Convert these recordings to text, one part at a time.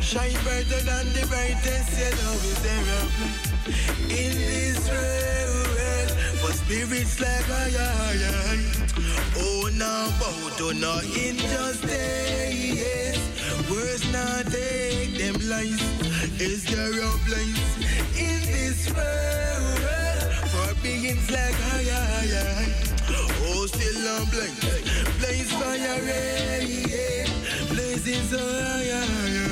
Shine brighter than the brightest yellow is there in this world. For spirits like I, I, Oh, now about to oh, no injustice. Words not take them lies. Is there a place in this world for beings like I, I, Oh, still I'm blind. Blaze fire, yeah. blazing so high.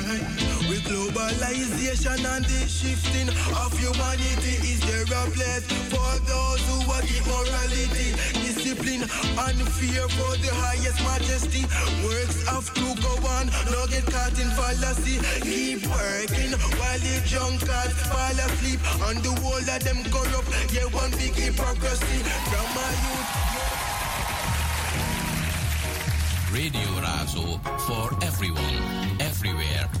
Globalization and the shifting of humanity. Is there a place for those who are immorality? Discipline and fear for the highest majesty. Works have to go on, no get caught in fallacy. Keep working while the drunkards fall asleep. And the whole of them corrupt, yeah, one big hypocrisy. From my youth. Radio Razo for everyone, everywhere.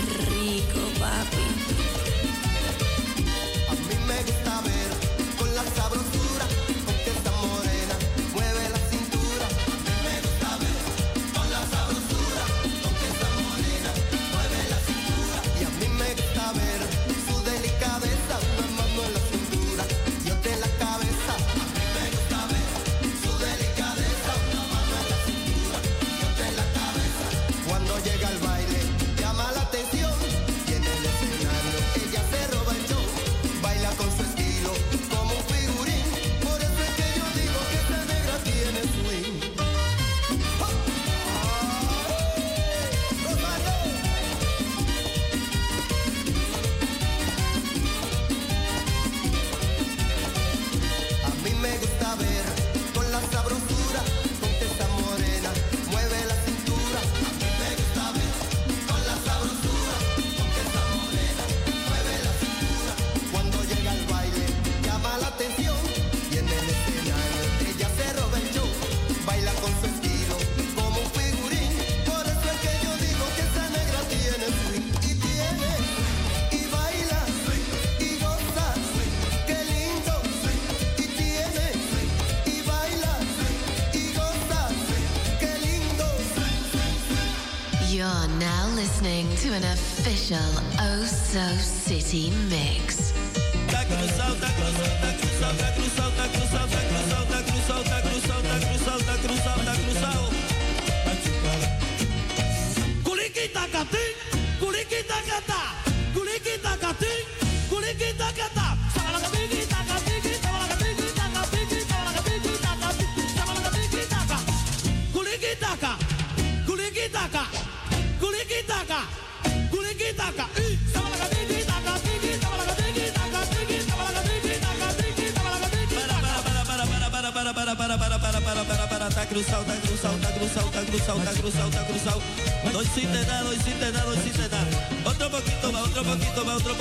So City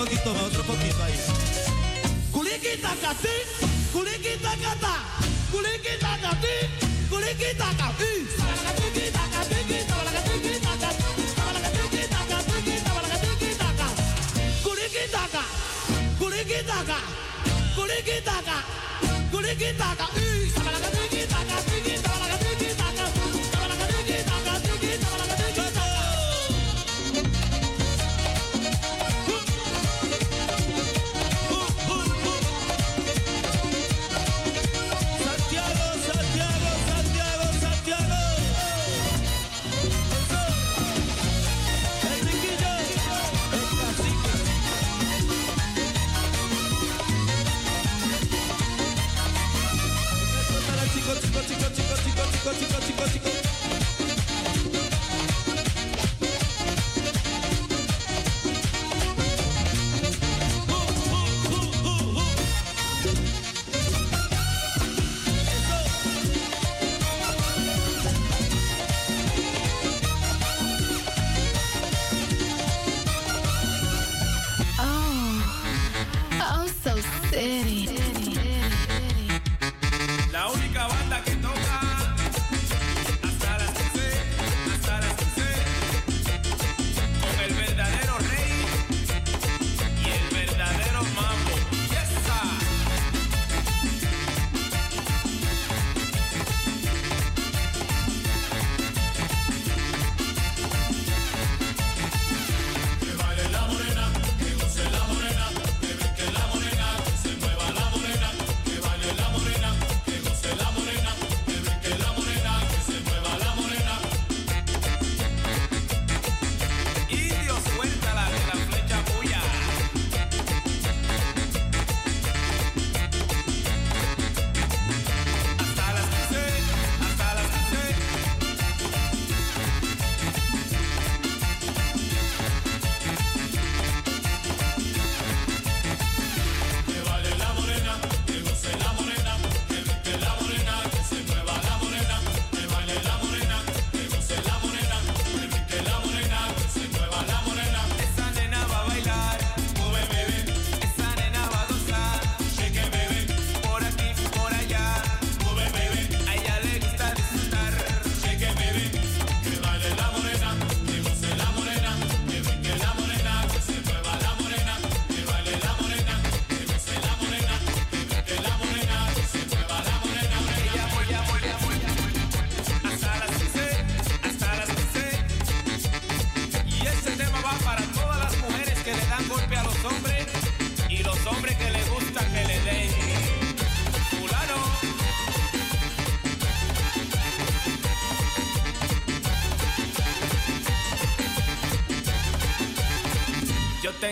poquito más, otro poquito ahí. Culiquita catí, culiquita catá, culiquita catí, culiquita catí. Culiquita catí, culiquita catí, culiquita catí, culiquita catí, culiquita catí, culiquita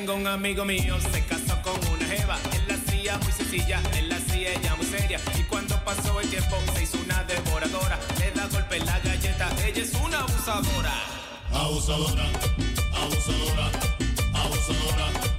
tengo un amigo mío, se casó con una jeva. Él la hacía muy sencilla, él la hacía ella muy seria. Y cuando pasó el tiempo, se hizo una devoradora. Le da golpe en la galleta, ella es una abusadora. Abusadora, abusadora, abusadora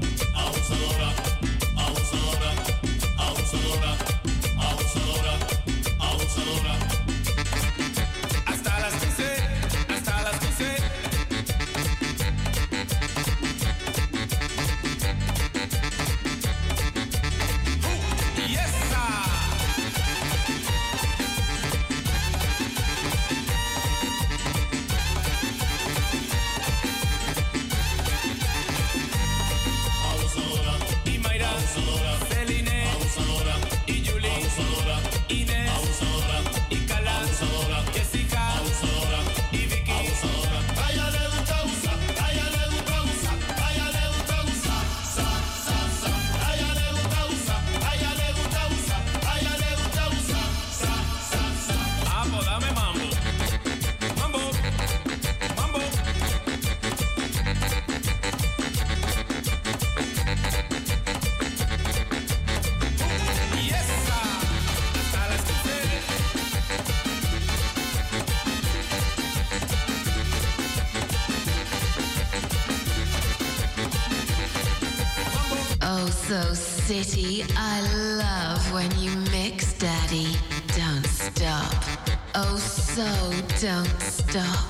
Show.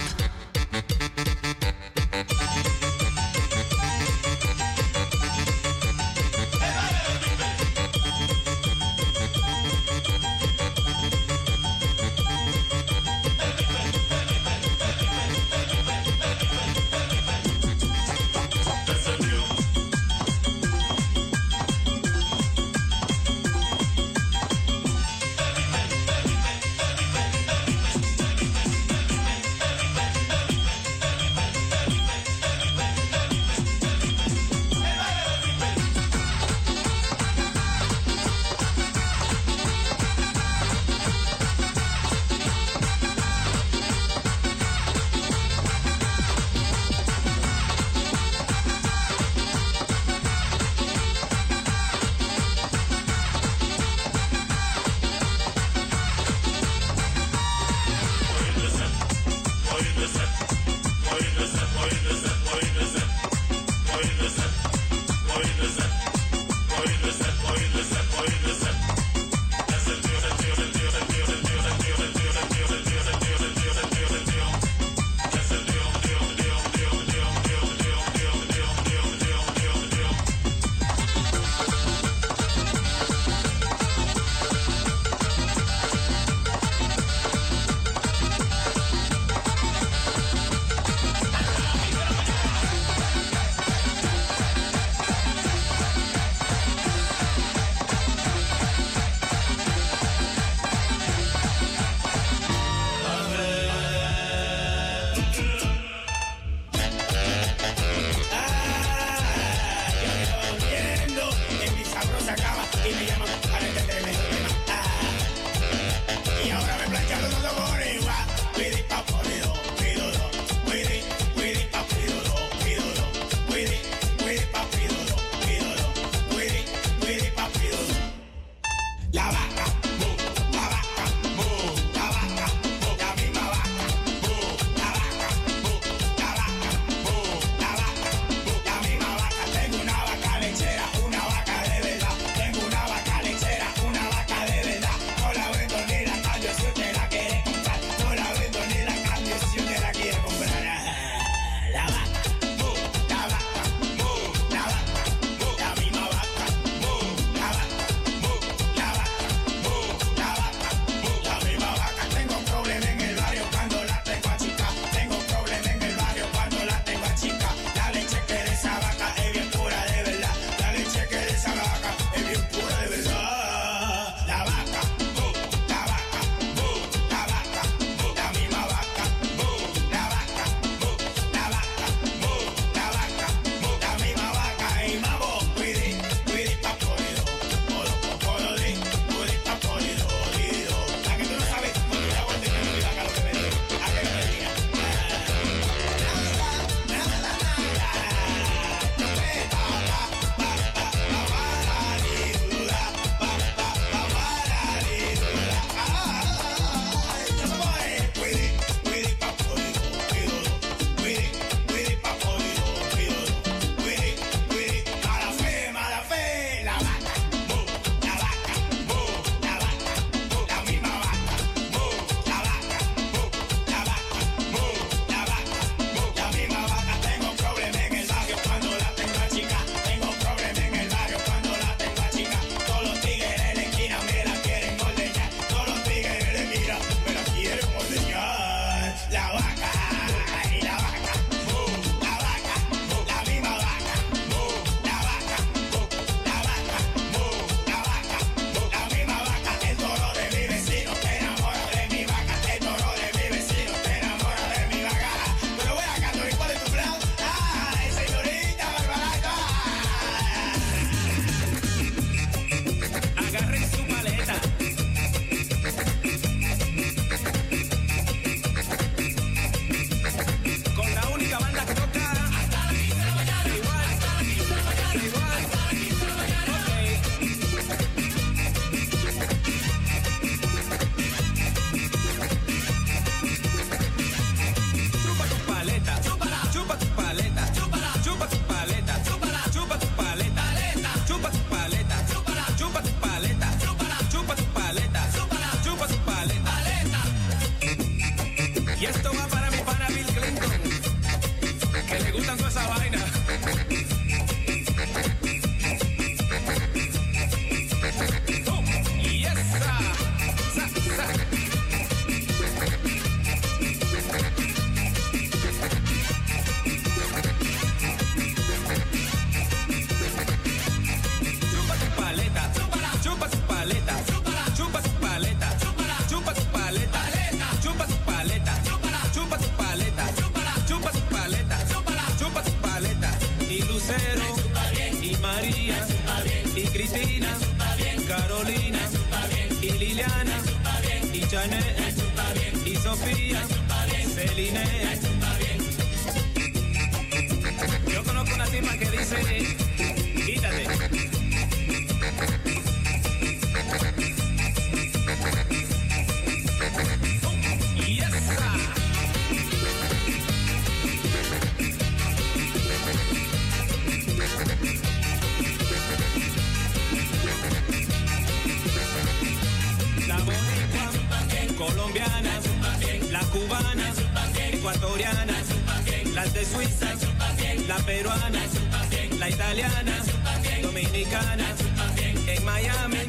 En Miami,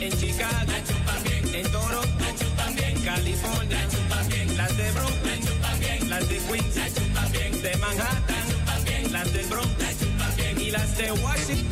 en Chicago, en Toronto, California, las de Brooklyn, las de Queens, de Manhattan, las del Bronx y las de Washington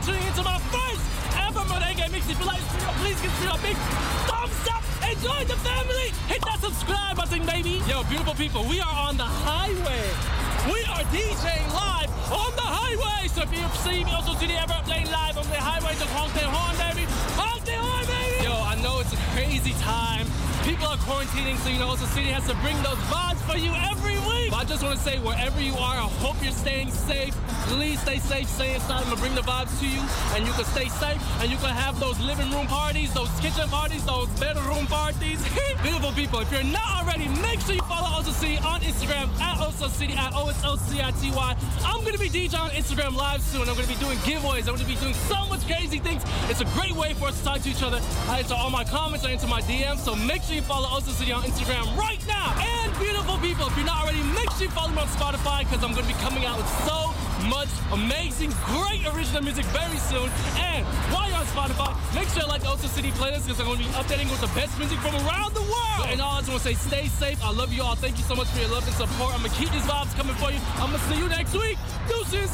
tuning into my first ever Merengue Mix. If you like this video, please give this a big thumbs up join the family! Hit that subscribe button, baby! Yo, beautiful people, we are on the highway. We are DJing live on the highway! So if you see me, also see the ever playing live on the highway, just honk that horn, baby! Honk that horn, baby! Yo, I know it's a crazy time. People are quarantining, so you know, also City has to bring those vibes for you every week. But I just want to say, wherever you are, I hope you're staying safe. Please stay safe, stay inside. I'm gonna bring the vibes to you, and you can stay safe, and you can have those living room parties, those kitchen parties, those bedroom parties. Beautiful people, if you're not already, make sure you follow Oso City on Instagram at Oso City at O S O C I T Y. I'm gonna be DJ on Instagram live soon. I'm gonna be doing giveaways. I'm gonna be doing so much crazy things. It's a great way for us to talk to each other. I answer all my comments, I answer my DMs. So make sure you follow Oso City on Instagram right now. And beautiful people, if you're not already, make sure you follow me on Spotify because I'm gonna be coming out with so much amazing, great original music very soon. And while you're on Spotify, make sure you like the Oso City playlist because I'm gonna be updating with the best music from around the world. And all I just wanna say, stay safe. I love you all. Thank you so much for your love and support. I'm gonna keep these vibes coming for you. I'm gonna see you next week. Deuces.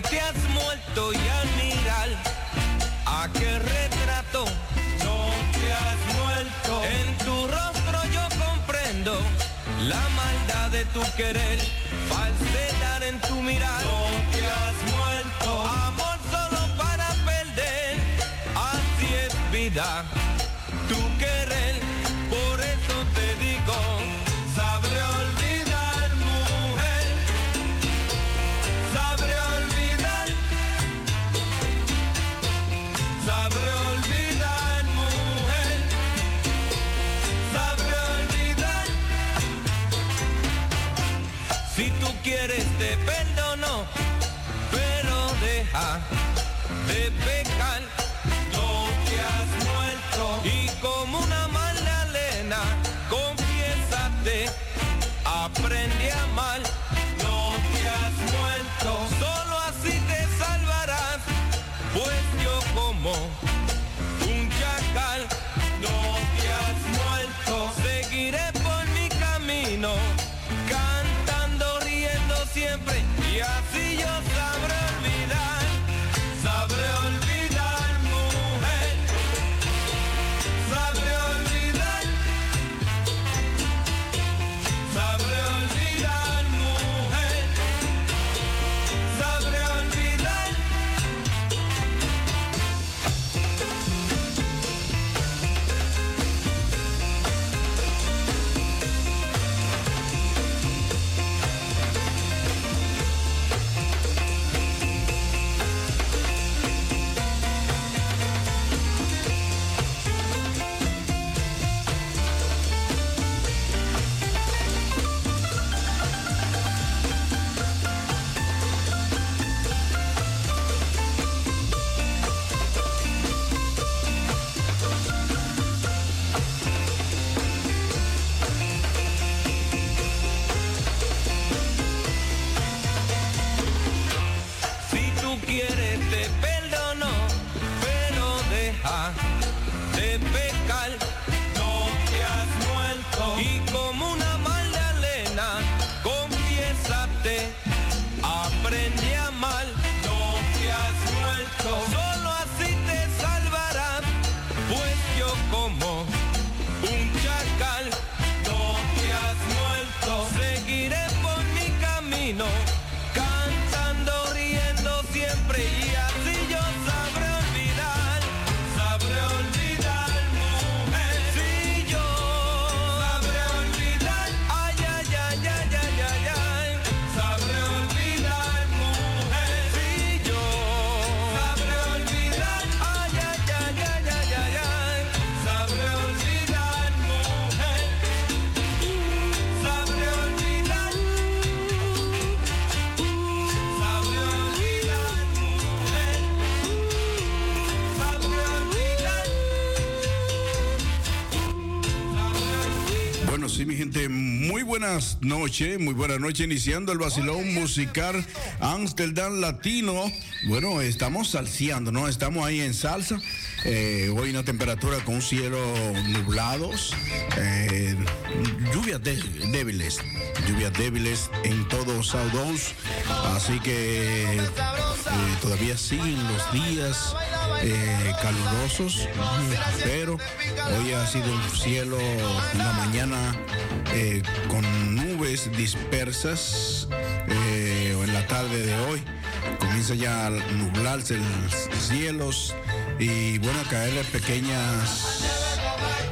No te has muerto y buenas noches, muy buenas noches, iniciando el vacilón musical Amsterdam Latino. Bueno, estamos salseando, ¿no? Estamos ahí en salsa. Eh, hoy una temperatura con un cielo nublados, eh, lluvias de- débiles, lluvias débiles en todo South Downs. Así que eh, todavía siguen los días eh, calurosos, pero hoy ha sido un cielo, una mañana eh, con dispersas, eh, en la tarde de hoy comienza ya a nublarse los cielos y bueno, a caerle pequeñas,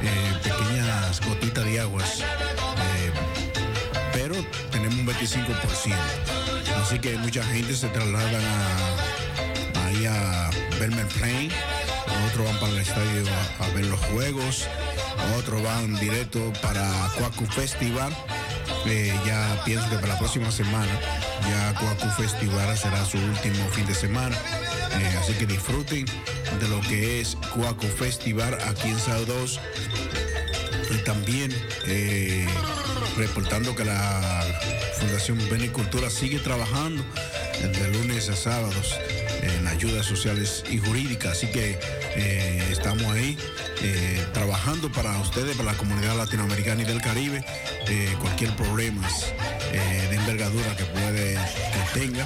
eh, pequeñas gotitas de aguas. eh, pero tenemos un 25%. Así que mucha gente se trasladan a, ahí a Belmont Plain, otros van para el estadio a, a ver los juegos, otros van directo para Cuacu Festival. Eh, ya pienso que para la próxima semana ya Cuacu Festival será su último fin de semana. Eh, así que disfruten de lo que es Cuacu Festival aquí en 2 y también eh, reportando que la Fundación Benicultura sigue trabajando de lunes a sábados en ayudas sociales y jurídicas. Así que estamos ahí eh, trabajando para ustedes, para la comunidad latinoamericana y del Caribe. Eh, cualquier problema eh, de envergadura que puede que tenga,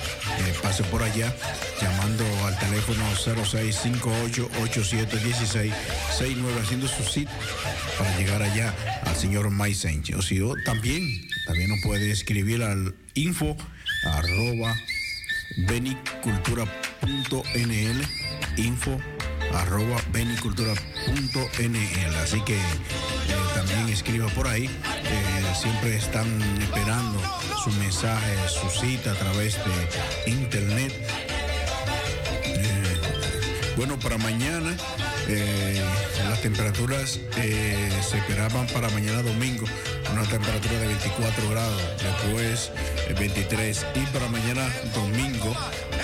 pase por allá llamando al teléfono 0658-8716-69 haciendo su cita para llegar allá al señor Mike Sánchez. O si no, también, también nos puede escribir al info arroba benicultura.nl info arroba benicultura.nl así que eh, también escriba por ahí eh, siempre están esperando su mensaje su cita a través de internet. Eh, bueno para mañana las temperaturas se esperaban para mañana domingo una temperatura de 24 grados, después eh, 23 y para mañana domingo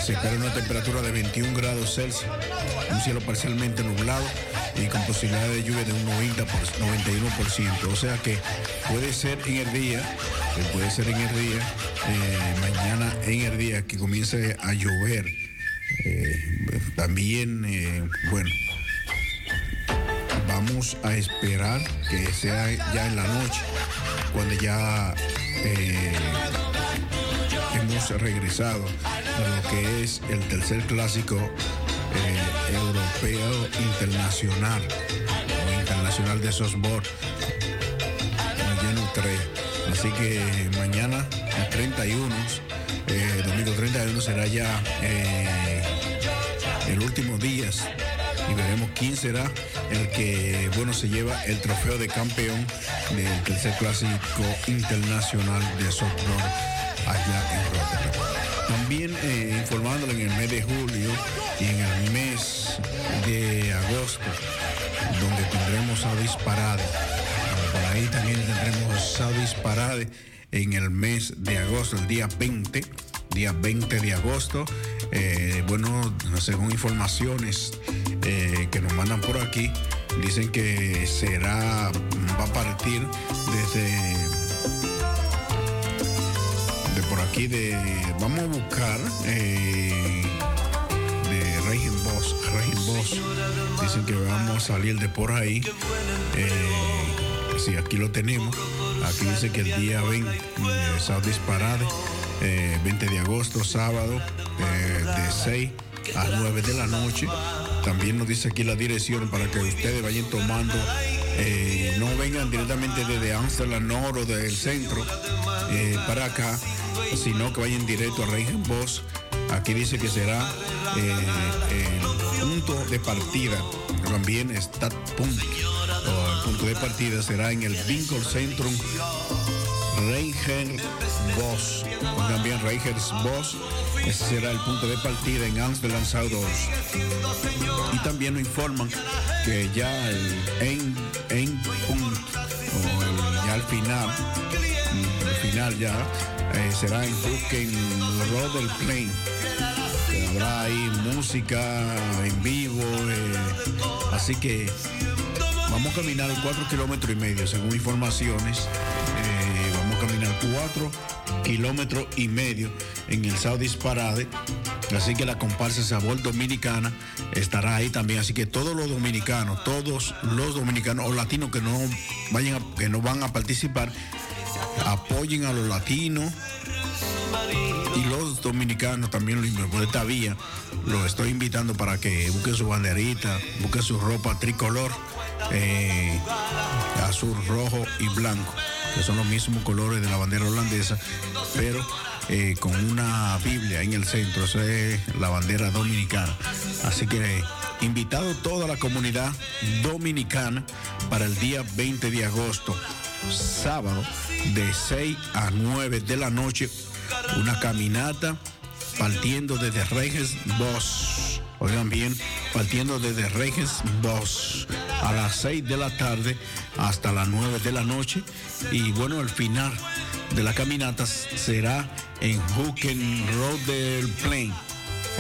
se espera una temperatura de 21 grados Celsius, un cielo parcialmente nublado y con posibilidad de lluvia de un 90 por, 91%, o sea que puede ser en el día, puede ser en el día, eh, mañana en el día que comience a llover. Eh, también, eh, bueno, vamos a esperar que sea ya en la noche, cuando ya hemos regresado lo que es el tercer clásico eh, europeo internacional o internacional de softball, lleno 3. Así que mañana, el 31, eh, domingo 31 será ya eh, el último día y veremos quién será el que bueno se lleva el trofeo de campeón del tercer clásico internacional de softball allá en Rotterdam. También eh, informándole en el mes de julio y en el mes de agosto, donde tendremos a disparade. Por ahí también tendremos a disparade en el mes de agosto, el día 20, día 20 de agosto. Eh, bueno, según informaciones eh, que nos mandan por aquí, dicen que será, va a partir desde de vamos a buscar eh, de Regen Boss Regen Boss. Dicen que vamos a salir de por ahí eh, sí aquí lo tenemos. Aquí dice que el día 20 eh, South Disparade eh, 20 de agosto sábado eh, de 6 a 9 de la noche. También nos dice aquí la dirección para que ustedes vayan tomando eh, no vengan directamente desde Amsterdam Nord o del centro eh, para acá, sino que vayan directo a Boss. Aquí dice que será eh, el punto de partida, también Start Punkt, o el punto de partida será en el Winkle Centrum Reiger Boss, o también Reigers Boss. Ese será el punto de partida en Amsterdam South Y también nos informan que ya el en, en punto, o ya al final, final ya, eh, será en Brooklyn Roder Plain. Habrá ahí música en vivo, eh, así que vamos a caminar cuatro kilómetros y medio, según informaciones. Caminar cuatro kilómetros y medio en el Saudis Parade. Así que la comparsa Sabor Dominicana estará ahí también. Así que todos los dominicanos, todos los dominicanos o latinos que no vayan que no van a participar, apoyen a los latinos y los dominicanos también por esta vía los estoy invitando para que busquen su banderita, busquen su ropa tricolor, eh, azul, rojo y blanco, que son los mismos colores de la bandera holandesa, pero eh, con una Biblia en el centro, esa es la bandera dominicana. Así que invitado toda la comunidad dominicana para el día 20 de agosto, sábado, de 6 a 9 de la noche, una caminata partiendo desde Reyes Bosch. Oigan bien, partiendo desde Reyes Bosch a las 6 de la tarde hasta las 9 de la noche. Y bueno, el final de la caminata será en Hooken Road del Plain.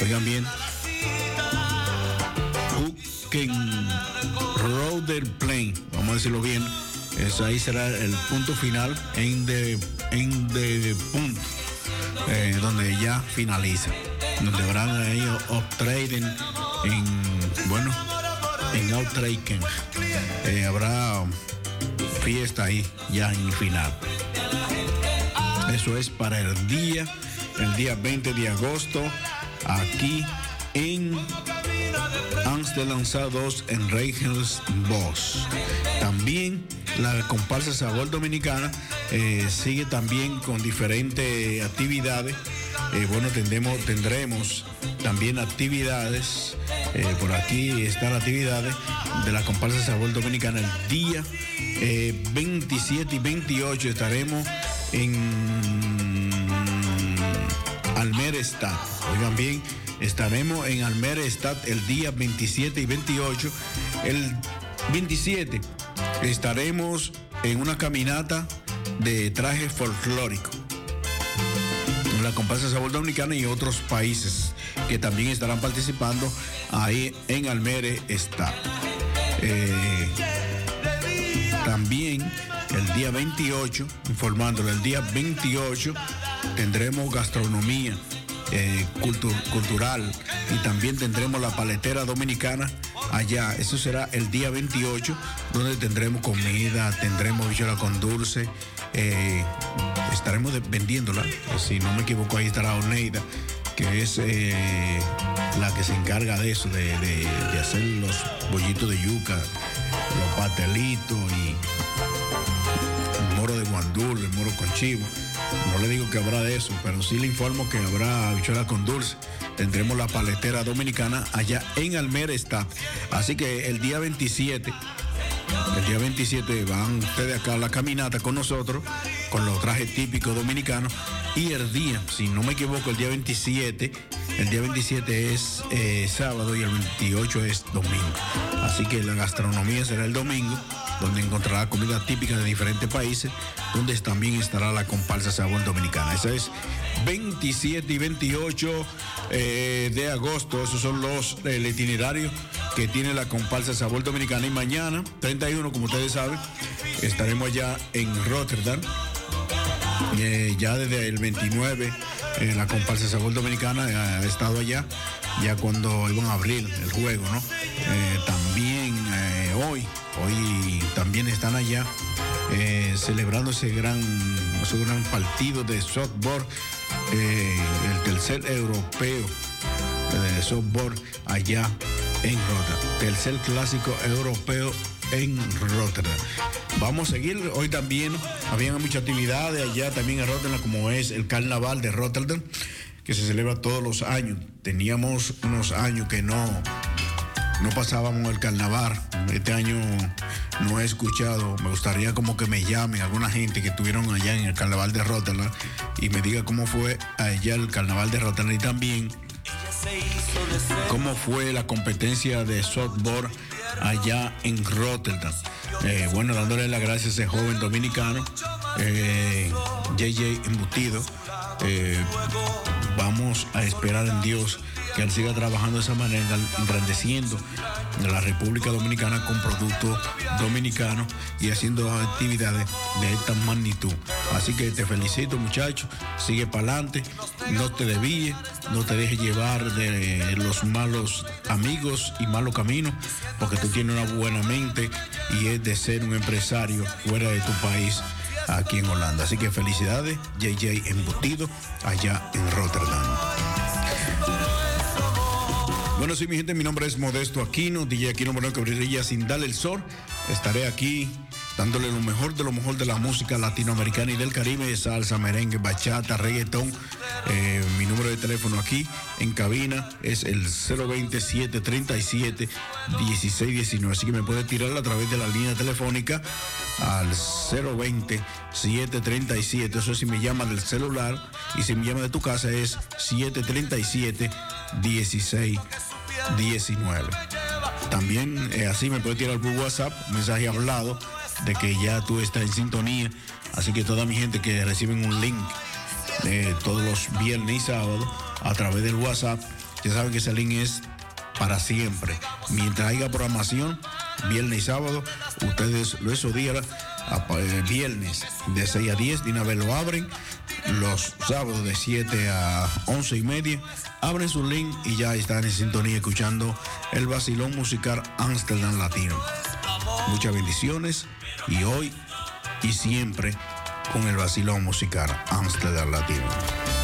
Oigan bien, Hooken Road del Plain, vamos a decirlo bien. Eso ahí será el punto final en de, en de punto, eh, donde ya finaliza. Donde habrán ahí up-trading en, bueno, en Outraken. Eh, habrá fiesta ahí ya en el final. Eso es para el día, el día 20 de agosto, aquí en Amsterdam 2 en Boss. También la comparsa Sabor Dominicana eh, sigue también con diferentes actividades. Eh, bueno, tendremos, tendremos también actividades. eh, por aquí están actividades de la comparsa Sabor Dominicana. El día eh, 27 y 28 estaremos en Almerestat. Oigan bien, estaremos en Almerestat el día 27 y 28. El 27 estaremos en una caminata de traje folclórico. La comparsa Sabor Dominicana y otros países que también estarán participando ahí en Almere está. Eh, también el día 28, informándole, el día 28 tendremos gastronomía eh, cultu- cultural y también tendremos la paletera dominicana allá. Eso será el día 28, donde tendremos comida, tendremos bichola con dulce. eh, estaremos vendiéndola. Si no me equivoco, ahí estará Oneida, que es eh, la que se encarga de eso, de, de- de hacer los bollitos de yuca, los pastelitos y el moro de guandul, el moro con chivo. No le digo que habrá de eso, pero sí le informo que habrá habichuela con dulce. Tendremos la paletera dominicana allá en Almere está. Así que el día 27, el día 27 van ustedes acá a la caminata con nosotros, con los trajes típicos dominicanos. Y el día, si no me equivoco, el día 27, el día 27 es eh, sábado y el 28 es domingo. Así que la gastronomía será el domingo, donde encontrará comida típica de diferentes países, donde también estará la comparsa sabor dominicana. Esa es 27 y 28 eh, de agosto. Esos son los el itinerario que tiene la comparsa sabor dominicana. Y mañana, 31, como ustedes saben, estaremos allá en Rotterdam. Eh, ya desde el 29, eh, la comparsa Sabor Dominicana ha estado allá, ya cuando iban a abrir el juego, ¿no? También hoy, hoy también están allá eh, celebrando ese gran, ese gran partido de softball, eh, el tercer europeo de softball allá en Rotterdam. Tercer clásico europeo en Rotterdam. Vamos a seguir. Hoy también habían muchas actividades allá también en Rotterdam, como es el carnaval de Rotterdam, que se celebra todos los años. Teníamos unos años que no, no pasábamos el carnaval. Este año no he escuchado. Me gustaría como que me llamen alguna gente que estuvieron allá en el carnaval de Rotterdam y me diga cómo fue allá el carnaval de Rotterdam y también cómo fue la competencia de softball allá en Rotterdam. Eh, bueno, dándole las gracias a ese joven dominicano, eh, JJ Embutido. Eh, vamos a esperar en Dios que él siga trabajando de esa manera, engrandeciendo la República Dominicana con productos dominicanos y haciendo actividades de esta magnitud. Así que te felicito, muchacho. Sigue para adelante, no te desvíes, no te dejes llevar de los malos amigos y malos caminos, porque tú tienes una buena mente y es de ser un empresario fuera de tu país aquí en Holanda. Así que felicidades, JJ Embutido, allá en Rotterdam. Bueno, sí, mi gente, mi nombre es Modesto Aquino, DJ Aquino Moreno que brilla sin darle el sol. Estaré aquí dándole lo mejor de lo mejor de la música latinoamericana y del Caribe, salsa, merengue, bachata, reggaetón. Eh, mi número de teléfono aquí en cabina es el 020-737-1619. Así que me puede tirar a través de la línea telefónica al 020-737. Eso si me llama del celular y si me llama de tu casa es 737-1619. También eh, así me puede tirar por WhatsApp, mensaje hablado de que ya tú estás en sintonía. Así que toda mi gente que reciben un link de todos los viernes y sábados a través del WhatsApp, ya saben que ese link es para siempre. Mientras haya programación, viernes y sábado, ustedes esos días, eh, viernes de 6 a 10, de lo abren, los sábados de 7 a 11 y media, abren su link y ya están en sintonía escuchando el vacilón musical Amsterdam Latino. Muchas bendiciones y hoy y siempre con el vacilón musical Amsterdam Latino.